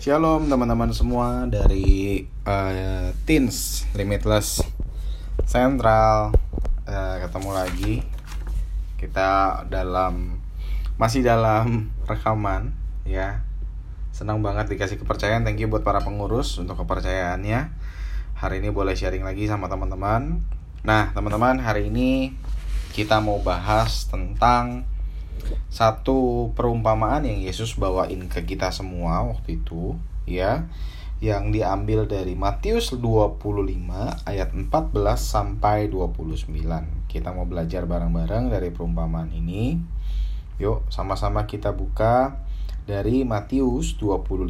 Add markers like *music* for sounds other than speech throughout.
Shalom teman-teman semua dari uh, Teens Limitless Central. Uh, ketemu lagi kita dalam masih dalam *laughs* rekaman ya. Senang banget dikasih kepercayaan. Thank you buat para pengurus untuk kepercayaannya. Hari ini boleh sharing lagi sama teman-teman. Nah teman-teman hari ini kita mau bahas tentang satu perumpamaan yang Yesus bawain ke kita semua waktu itu ya yang diambil dari Matius 25 ayat 14 sampai 29. Kita mau belajar bareng-bareng dari perumpamaan ini. Yuk, sama-sama kita buka dari Matius 25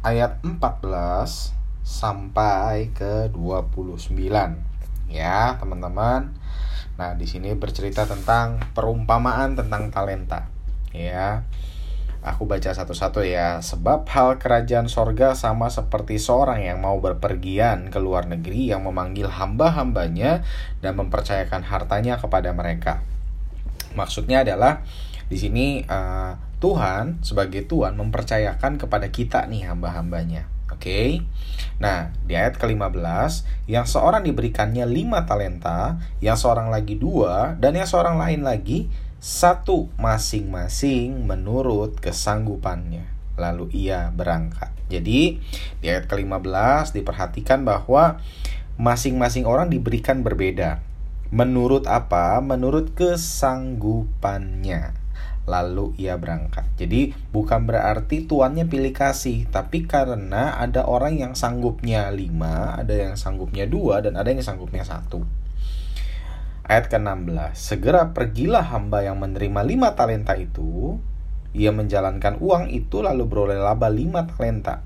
ayat 14 sampai ke 29. Ya, teman-teman. Nah, di sini bercerita tentang perumpamaan tentang talenta. Ya. Aku baca satu-satu ya. Sebab hal kerajaan sorga sama seperti seorang yang mau berpergian ke luar negeri yang memanggil hamba-hambanya dan mempercayakan hartanya kepada mereka. Maksudnya adalah di sini uh, Tuhan sebagai Tuhan mempercayakan kepada kita nih hamba-hambanya. Oke. Nah, di ayat ke-15, yang seorang diberikannya lima talenta, yang seorang lagi dua, dan yang seorang lain lagi satu masing-masing menurut kesanggupannya. Lalu ia berangkat. Jadi, di ayat ke-15 diperhatikan bahwa masing-masing orang diberikan berbeda. Menurut apa? Menurut kesanggupannya lalu ia berangkat. Jadi bukan berarti tuannya pilih kasih, tapi karena ada orang yang sanggupnya lima, ada yang sanggupnya dua, dan ada yang sanggupnya satu. Ayat ke-16 Segera pergilah hamba yang menerima lima talenta itu Ia menjalankan uang itu lalu beroleh laba lima talenta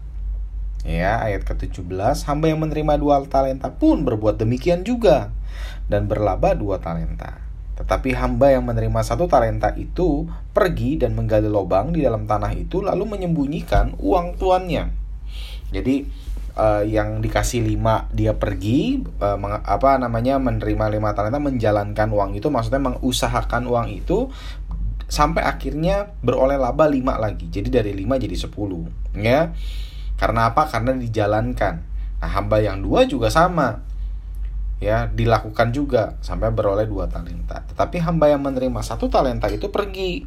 Ya, ayat ke-17 Hamba yang menerima dua talenta pun berbuat demikian juga Dan berlaba dua talenta tetapi hamba yang menerima satu talenta itu pergi dan menggali lubang di dalam tanah itu lalu menyembunyikan uang tuannya. Jadi uh, yang dikasih lima dia pergi uh, apa namanya menerima lima talenta menjalankan uang itu maksudnya mengusahakan uang itu sampai akhirnya beroleh laba lima lagi. Jadi dari lima jadi sepuluh ya. Karena apa? Karena dijalankan. Nah, hamba yang dua juga sama ya dilakukan juga sampai beroleh dua talenta. Tetapi hamba yang menerima satu talenta itu pergi.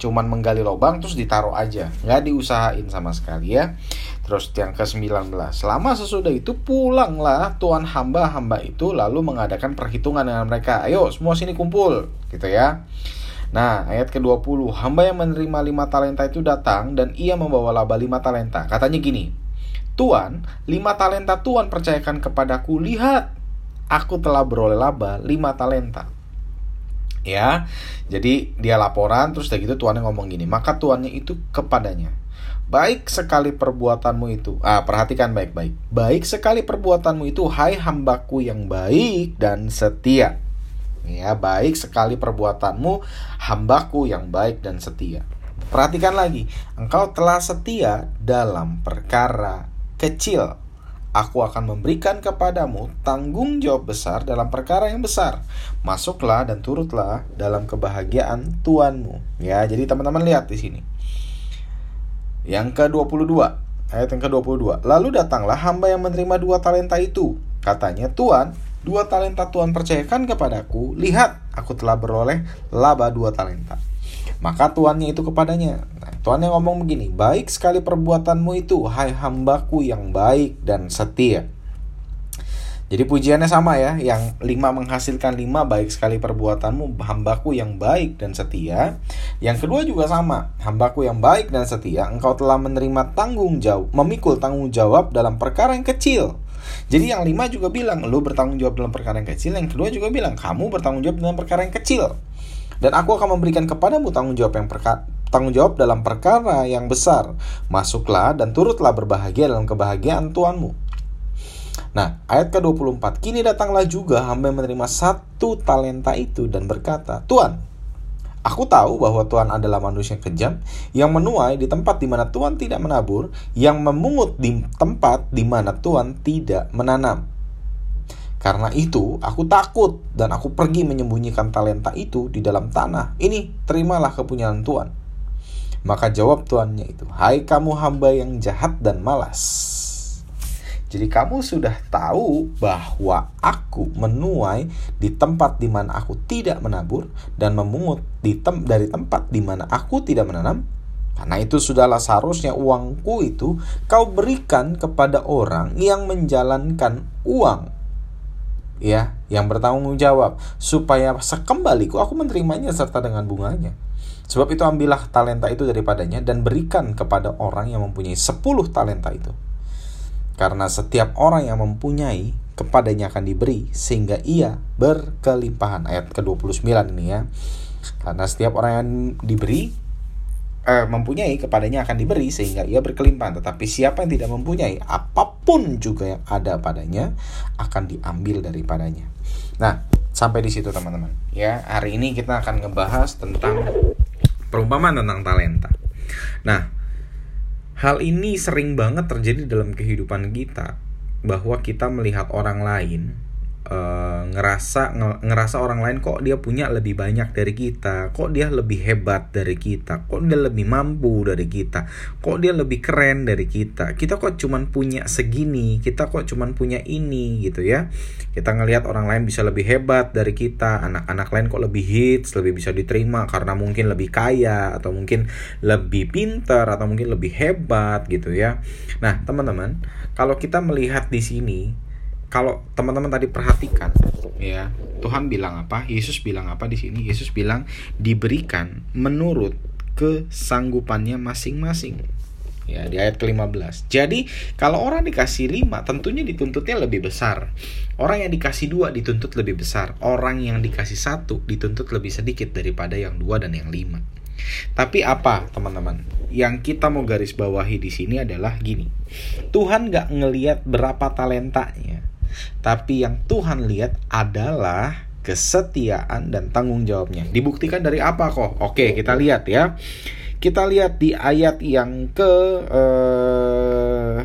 Cuman menggali lubang terus ditaruh aja. Nggak diusahain sama sekali ya. Terus yang ke 19 selama sesudah itu pulanglah tuan hamba-hamba itu lalu mengadakan perhitungan dengan mereka. Ayo semua sini kumpul gitu ya. Nah, ayat ke-20, hamba yang menerima lima talenta itu datang dan ia membawa laba lima talenta. Katanya gini, Tuan, lima talenta Tuan percayakan kepadaku, lihat, aku telah beroleh laba 5 talenta. Ya, jadi dia laporan terus dari gitu tuannya ngomong gini, maka tuannya itu kepadanya. Baik sekali perbuatanmu itu. Ah, perhatikan baik-baik. Baik sekali perbuatanmu itu, hai hambaku yang baik dan setia. Ya, baik sekali perbuatanmu, hambaku yang baik dan setia. Perhatikan lagi, engkau telah setia dalam perkara kecil Aku akan memberikan kepadamu tanggung jawab besar dalam perkara yang besar. Masuklah dan turutlah dalam kebahagiaan Tuanmu. Ya, jadi teman-teman lihat di sini. Yang ke-22, ayat yang ke-22. Lalu datanglah hamba yang menerima dua talenta itu. Katanya, Tuan, dua talenta Tuhan percayakan kepadaku. Lihat, aku telah beroleh laba dua talenta. Maka tuannya itu kepadanya. Nah, tuannya ngomong begini, baik sekali perbuatanmu itu, hai hambaku yang baik dan setia. Jadi pujiannya sama ya, yang lima menghasilkan lima baik sekali perbuatanmu, hambaku yang baik dan setia. Yang kedua juga sama, hambaku yang baik dan setia, engkau telah menerima tanggung jawab, memikul tanggung jawab dalam perkara yang kecil. Jadi yang lima juga bilang, lu bertanggung jawab dalam perkara yang kecil. Yang kedua juga bilang, kamu bertanggung jawab dalam perkara yang kecil. Dan aku akan memberikan kepadamu tanggung jawab yang perka tanggung jawab dalam perkara yang besar. Masuklah dan turutlah berbahagia dalam kebahagiaan Tuanmu. Nah, ayat ke-24, kini datanglah juga hamba menerima satu talenta itu dan berkata, Tuan, aku tahu bahwa Tuhan adalah manusia yang kejam, yang menuai di tempat di mana Tuhan tidak menabur, yang memungut di tempat di mana Tuhan tidak menanam. Karena itu, aku takut dan aku pergi menyembunyikan talenta itu di dalam tanah. Ini, terimalah kepunyaan Tuhan. Maka jawab tuannya itu, "Hai kamu hamba yang jahat dan malas." Jadi kamu sudah tahu bahwa aku menuai di tempat di mana aku tidak menabur dan memungut di tem dari tempat di mana aku tidak menanam. Karena itu sudahlah seharusnya uangku itu kau berikan kepada orang yang menjalankan uang ya yang bertanggung jawab supaya sekembaliku aku menerimanya serta dengan bunganya. Sebab itu ambillah talenta itu daripadanya dan berikan kepada orang yang mempunyai 10 talenta itu. Karena setiap orang yang mempunyai kepadanya akan diberi sehingga ia berkelimpahan. Ayat ke-29 ini ya. Karena setiap orang yang diberi eh, mempunyai kepadanya akan diberi sehingga ia berkelimpahan. Tetapi siapa yang tidak mempunyai apa pun juga yang ada padanya akan diambil daripadanya. Nah, sampai di situ teman-teman. Ya, hari ini kita akan ngebahas tentang perumpamaan tentang talenta. Nah, Hal ini sering banget terjadi dalam kehidupan kita bahwa kita melihat orang lain uh, ngerasa ngerasa orang lain kok dia punya lebih banyak dari kita, kok dia lebih hebat dari kita, kok dia lebih mampu dari kita, kok dia lebih keren dari kita. Kita kok cuman punya segini, kita kok cuman punya ini gitu ya. Kita ngelihat orang lain bisa lebih hebat dari kita, anak-anak lain kok lebih hits, lebih bisa diterima karena mungkin lebih kaya atau mungkin lebih pintar atau mungkin lebih hebat gitu ya. Nah, teman-teman, kalau kita melihat di sini kalau teman-teman tadi perhatikan ya Tuhan bilang apa Yesus bilang apa di sini Yesus bilang diberikan menurut kesanggupannya masing-masing ya di ayat ke-15. Jadi kalau orang dikasih 5 tentunya dituntutnya lebih besar. Orang yang dikasih dua dituntut lebih besar. Orang yang dikasih satu dituntut lebih sedikit daripada yang dua dan yang lima. Tapi apa teman-teman? Yang kita mau garis bawahi di sini adalah gini. Tuhan gak ngeliat berapa talentanya tapi yang Tuhan lihat adalah kesetiaan dan tanggung jawabnya. Dibuktikan dari apa kok? Oke, kita lihat ya. Kita lihat di ayat yang ke uh,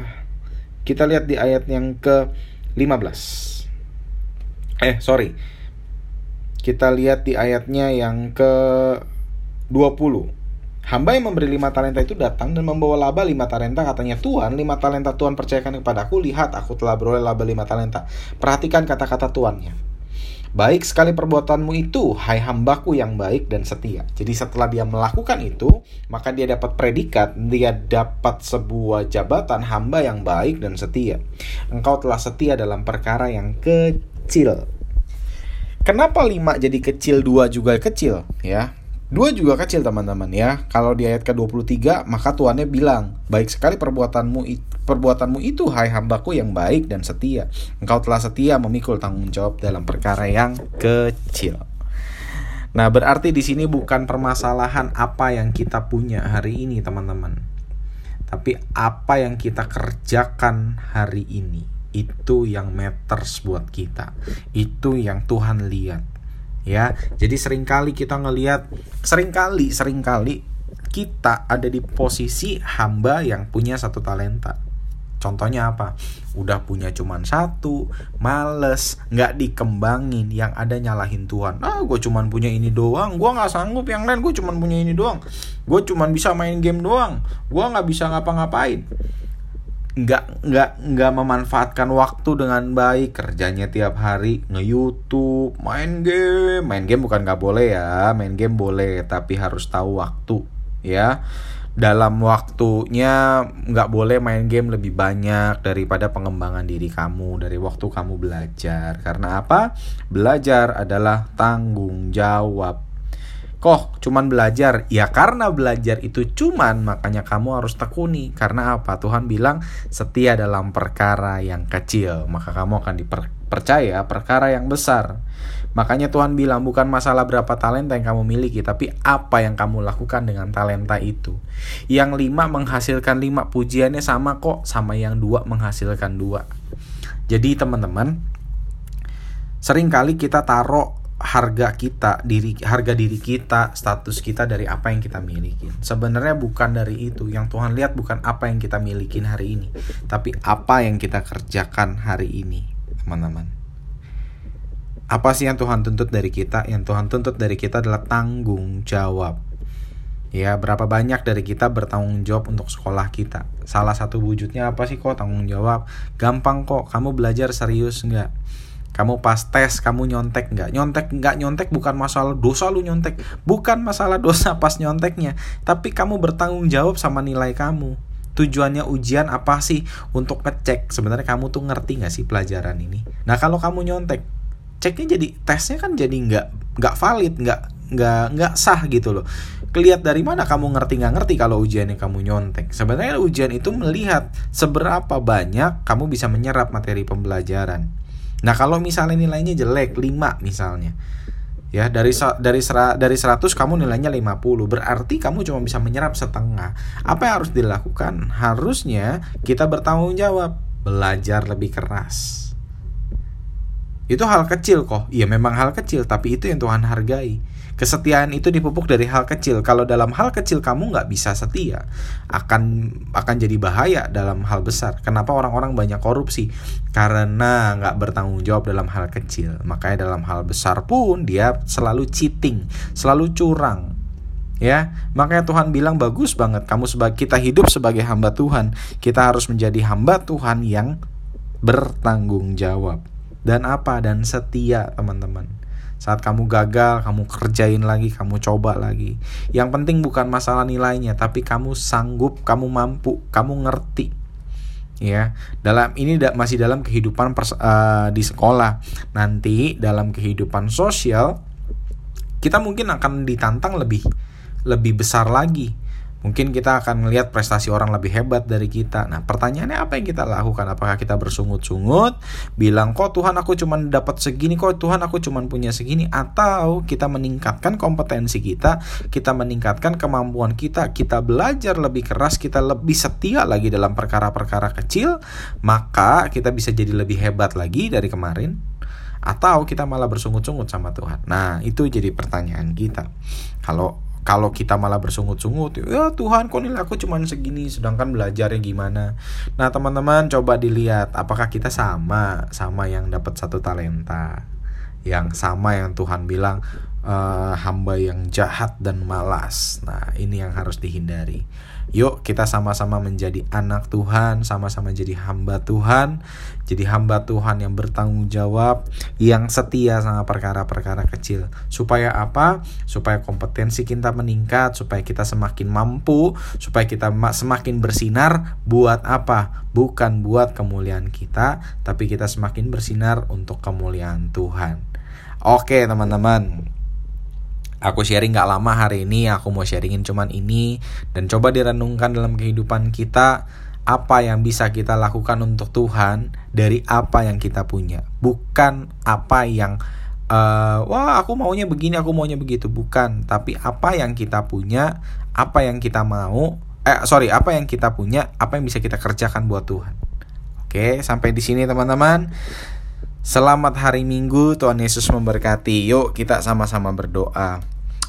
kita lihat di ayat yang ke 15. Eh, sorry. Kita lihat di ayatnya yang ke 20. Hamba yang memberi lima talenta itu datang dan membawa laba lima talenta katanya Tuhan lima talenta Tuhan percayakan kepadaku lihat aku telah beroleh laba lima talenta perhatikan kata-kata tuannya Baik sekali perbuatanmu itu, hai hambaku yang baik dan setia. Jadi setelah dia melakukan itu, maka dia dapat predikat, dia dapat sebuah jabatan hamba yang baik dan setia. Engkau telah setia dalam perkara yang kecil. Kenapa lima jadi kecil, dua juga kecil? Ya, Dua juga kecil teman-teman ya. Kalau di ayat ke-23 maka tuannya bilang, "Baik sekali perbuatanmu perbuatanmu itu hai hambaku yang baik dan setia. Engkau telah setia memikul tanggung jawab dalam perkara yang kecil." Nah, berarti di sini bukan permasalahan apa yang kita punya hari ini, teman-teman. Tapi apa yang kita kerjakan hari ini. Itu yang matters buat kita. Itu yang Tuhan lihat ya jadi sering kali kita ngelihat sering kali sering kali kita ada di posisi hamba yang punya satu talenta Contohnya apa? Udah punya cuman satu, males, nggak dikembangin, yang ada nyalahin Tuhan. Ah, gue cuman punya ini doang, gue nggak sanggup yang lain, gue cuman punya ini doang. Gue cuman bisa main game doang, gue nggak bisa ngapa-ngapain nggak nggak nggak memanfaatkan waktu dengan baik. Kerjanya tiap hari nge YouTube main game. Main game bukan nggak boleh ya main game boleh tapi harus tahu waktu ya. Dalam waktunya nggak boleh main game lebih banyak daripada pengembangan diri kamu dari waktu kamu belajar. Karena apa? Belajar adalah tanggung jawab Kok cuman belajar? Ya karena belajar itu cuman makanya kamu harus tekuni. Karena apa? Tuhan bilang setia dalam perkara yang kecil, maka kamu akan dipercaya perkara yang besar. Makanya Tuhan bilang bukan masalah berapa talenta yang kamu miliki, tapi apa yang kamu lakukan dengan talenta itu. Yang lima menghasilkan lima pujiannya sama kok, sama yang dua menghasilkan dua. Jadi teman-teman, sering kali kita taruh harga kita diri harga diri kita status kita dari apa yang kita miliki sebenarnya bukan dari itu yang Tuhan lihat bukan apa yang kita miliki hari ini tapi apa yang kita kerjakan hari ini teman-teman apa sih yang Tuhan tuntut dari kita yang Tuhan tuntut dari kita adalah tanggung jawab Ya, berapa banyak dari kita bertanggung jawab untuk sekolah kita? Salah satu wujudnya apa sih kok tanggung jawab? Gampang kok, kamu belajar serius nggak? Kamu pas tes, kamu nyontek nggak? Nyontek nggak nyontek bukan masalah dosa lu nyontek, bukan masalah dosa pas nyonteknya, tapi kamu bertanggung jawab sama nilai kamu. Tujuannya ujian apa sih? Untuk ngecek sebenarnya kamu tuh ngerti nggak sih pelajaran ini? Nah kalau kamu nyontek, ceknya jadi tesnya kan jadi nggak nggak valid, nggak nggak nggak sah gitu loh Kelihat dari mana kamu ngerti nggak ngerti kalau ujian yang kamu nyontek. Sebenarnya ujian itu melihat seberapa banyak kamu bisa menyerap materi pembelajaran. Nah kalau misalnya nilainya jelek 5 misalnya, ya dari dari dari 100 kamu nilainya 50 berarti kamu cuma bisa menyerap setengah. Apa yang harus dilakukan? Harusnya kita bertanggung jawab. Belajar lebih keras. Itu hal kecil kok. Iya memang hal kecil tapi itu yang Tuhan hargai Kesetiaan itu dipupuk dari hal kecil. Kalau dalam hal kecil kamu nggak bisa setia, akan akan jadi bahaya dalam hal besar. Kenapa orang-orang banyak korupsi? Karena nggak bertanggung jawab dalam hal kecil. Makanya dalam hal besar pun dia selalu cheating, selalu curang. Ya, makanya Tuhan bilang bagus banget kamu sebagai kita hidup sebagai hamba Tuhan. Kita harus menjadi hamba Tuhan yang bertanggung jawab. Dan apa? Dan setia, teman-teman. Saat kamu gagal, kamu kerjain lagi, kamu coba lagi. Yang penting bukan masalah nilainya, tapi kamu sanggup, kamu mampu, kamu ngerti. Ya, dalam ini masih dalam kehidupan pers, uh, di sekolah. Nanti dalam kehidupan sosial kita mungkin akan ditantang lebih lebih besar lagi Mungkin kita akan melihat prestasi orang lebih hebat dari kita. Nah, pertanyaannya apa yang kita lakukan? Apakah kita bersungut-sungut, bilang kok Tuhan aku cuma dapat segini, kok Tuhan aku cuma punya segini, atau kita meningkatkan kompetensi kita, kita meningkatkan kemampuan kita, kita belajar lebih keras, kita lebih setia lagi dalam perkara-perkara kecil, maka kita bisa jadi lebih hebat lagi dari kemarin atau kita malah bersungut-sungut sama Tuhan. Nah, itu jadi pertanyaan kita. Kalau kalau kita malah bersungut-sungut ya Tuhan kok nilai aku cuma segini sedangkan belajarnya gimana? Nah teman-teman coba dilihat apakah kita sama sama yang dapat satu talenta? Yang sama yang Tuhan bilang uh, hamba yang jahat dan malas nah ini yang harus dihindari Yuk kita sama-sama menjadi anak Tuhan, sama-sama jadi hamba Tuhan, jadi hamba Tuhan yang bertanggung jawab, yang setia sama perkara-perkara kecil. Supaya apa? Supaya kompetensi kita meningkat, supaya kita semakin mampu, supaya kita semakin bersinar buat apa? Bukan buat kemuliaan kita, tapi kita semakin bersinar untuk kemuliaan Tuhan. Oke, teman-teman aku sharing gak lama hari ini aku mau sharingin cuman ini. Dan coba direnungkan dalam kehidupan kita apa yang bisa kita lakukan untuk Tuhan dari apa yang kita punya. Bukan apa yang uh, wah aku maunya begini aku maunya begitu. Bukan tapi apa yang kita punya apa yang kita mau eh sorry apa yang kita punya apa yang bisa kita kerjakan buat Tuhan. Oke sampai di sini teman-teman. Selamat hari Minggu, Tuhan Yesus memberkati. Yuk, kita sama-sama berdoa.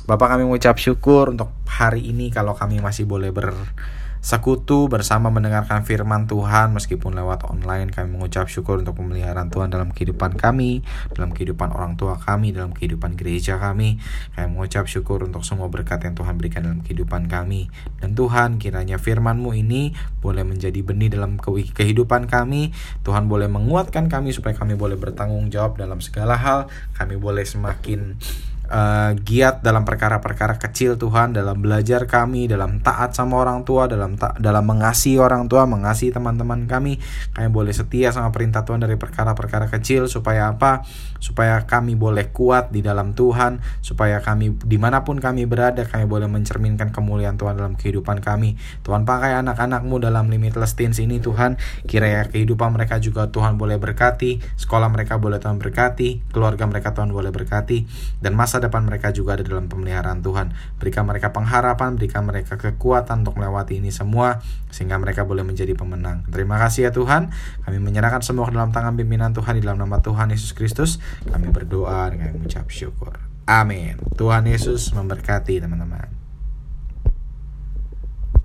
Bapak kami mengucap syukur untuk hari ini kalau kami masih boleh bersekutu bersama mendengarkan firman Tuhan meskipun lewat online kami mengucap syukur untuk pemeliharaan Tuhan dalam kehidupan kami, dalam kehidupan orang tua kami, dalam kehidupan gereja kami. Kami mengucap syukur untuk semua berkat yang Tuhan berikan dalam kehidupan kami. Dan Tuhan kiranya firman-Mu ini boleh menjadi benih dalam kehidupan kami. Tuhan boleh menguatkan kami supaya kami boleh bertanggung jawab dalam segala hal. Kami boleh semakin uh, giat dalam perkara-perkara kecil Tuhan dalam belajar kami dalam taat sama orang tua dalam ta dalam mengasihi orang tua mengasihi teman-teman kami. Kami boleh setia sama perintah Tuhan dari perkara-perkara kecil supaya apa? Supaya kami boleh kuat di dalam Tuhan supaya kami di mana pun kami berada kami boleh mencerminkan kemuliaan Tuhan dalam kehidupan kami. Tuhan pakai anak-anakmu dalam limitless teens ini Tuhan. Kiranya kehidupan mereka juga Tuhan boleh berkati sekolah mereka boleh Tuhan berkati keluarga mereka Tuhan boleh berkati dan masa masa depan mereka juga ada dalam pemeliharaan Tuhan. Berikan mereka pengharapan, berikan mereka kekuatan untuk melewati ini semua, sehingga mereka boleh menjadi pemenang. Terima kasih ya Tuhan, kami menyerahkan semua ke dalam tangan pimpinan Tuhan di dalam nama Tuhan Yesus Kristus. Kami berdoa dengan mengucap syukur. Amin. Tuhan Yesus memberkati teman-teman.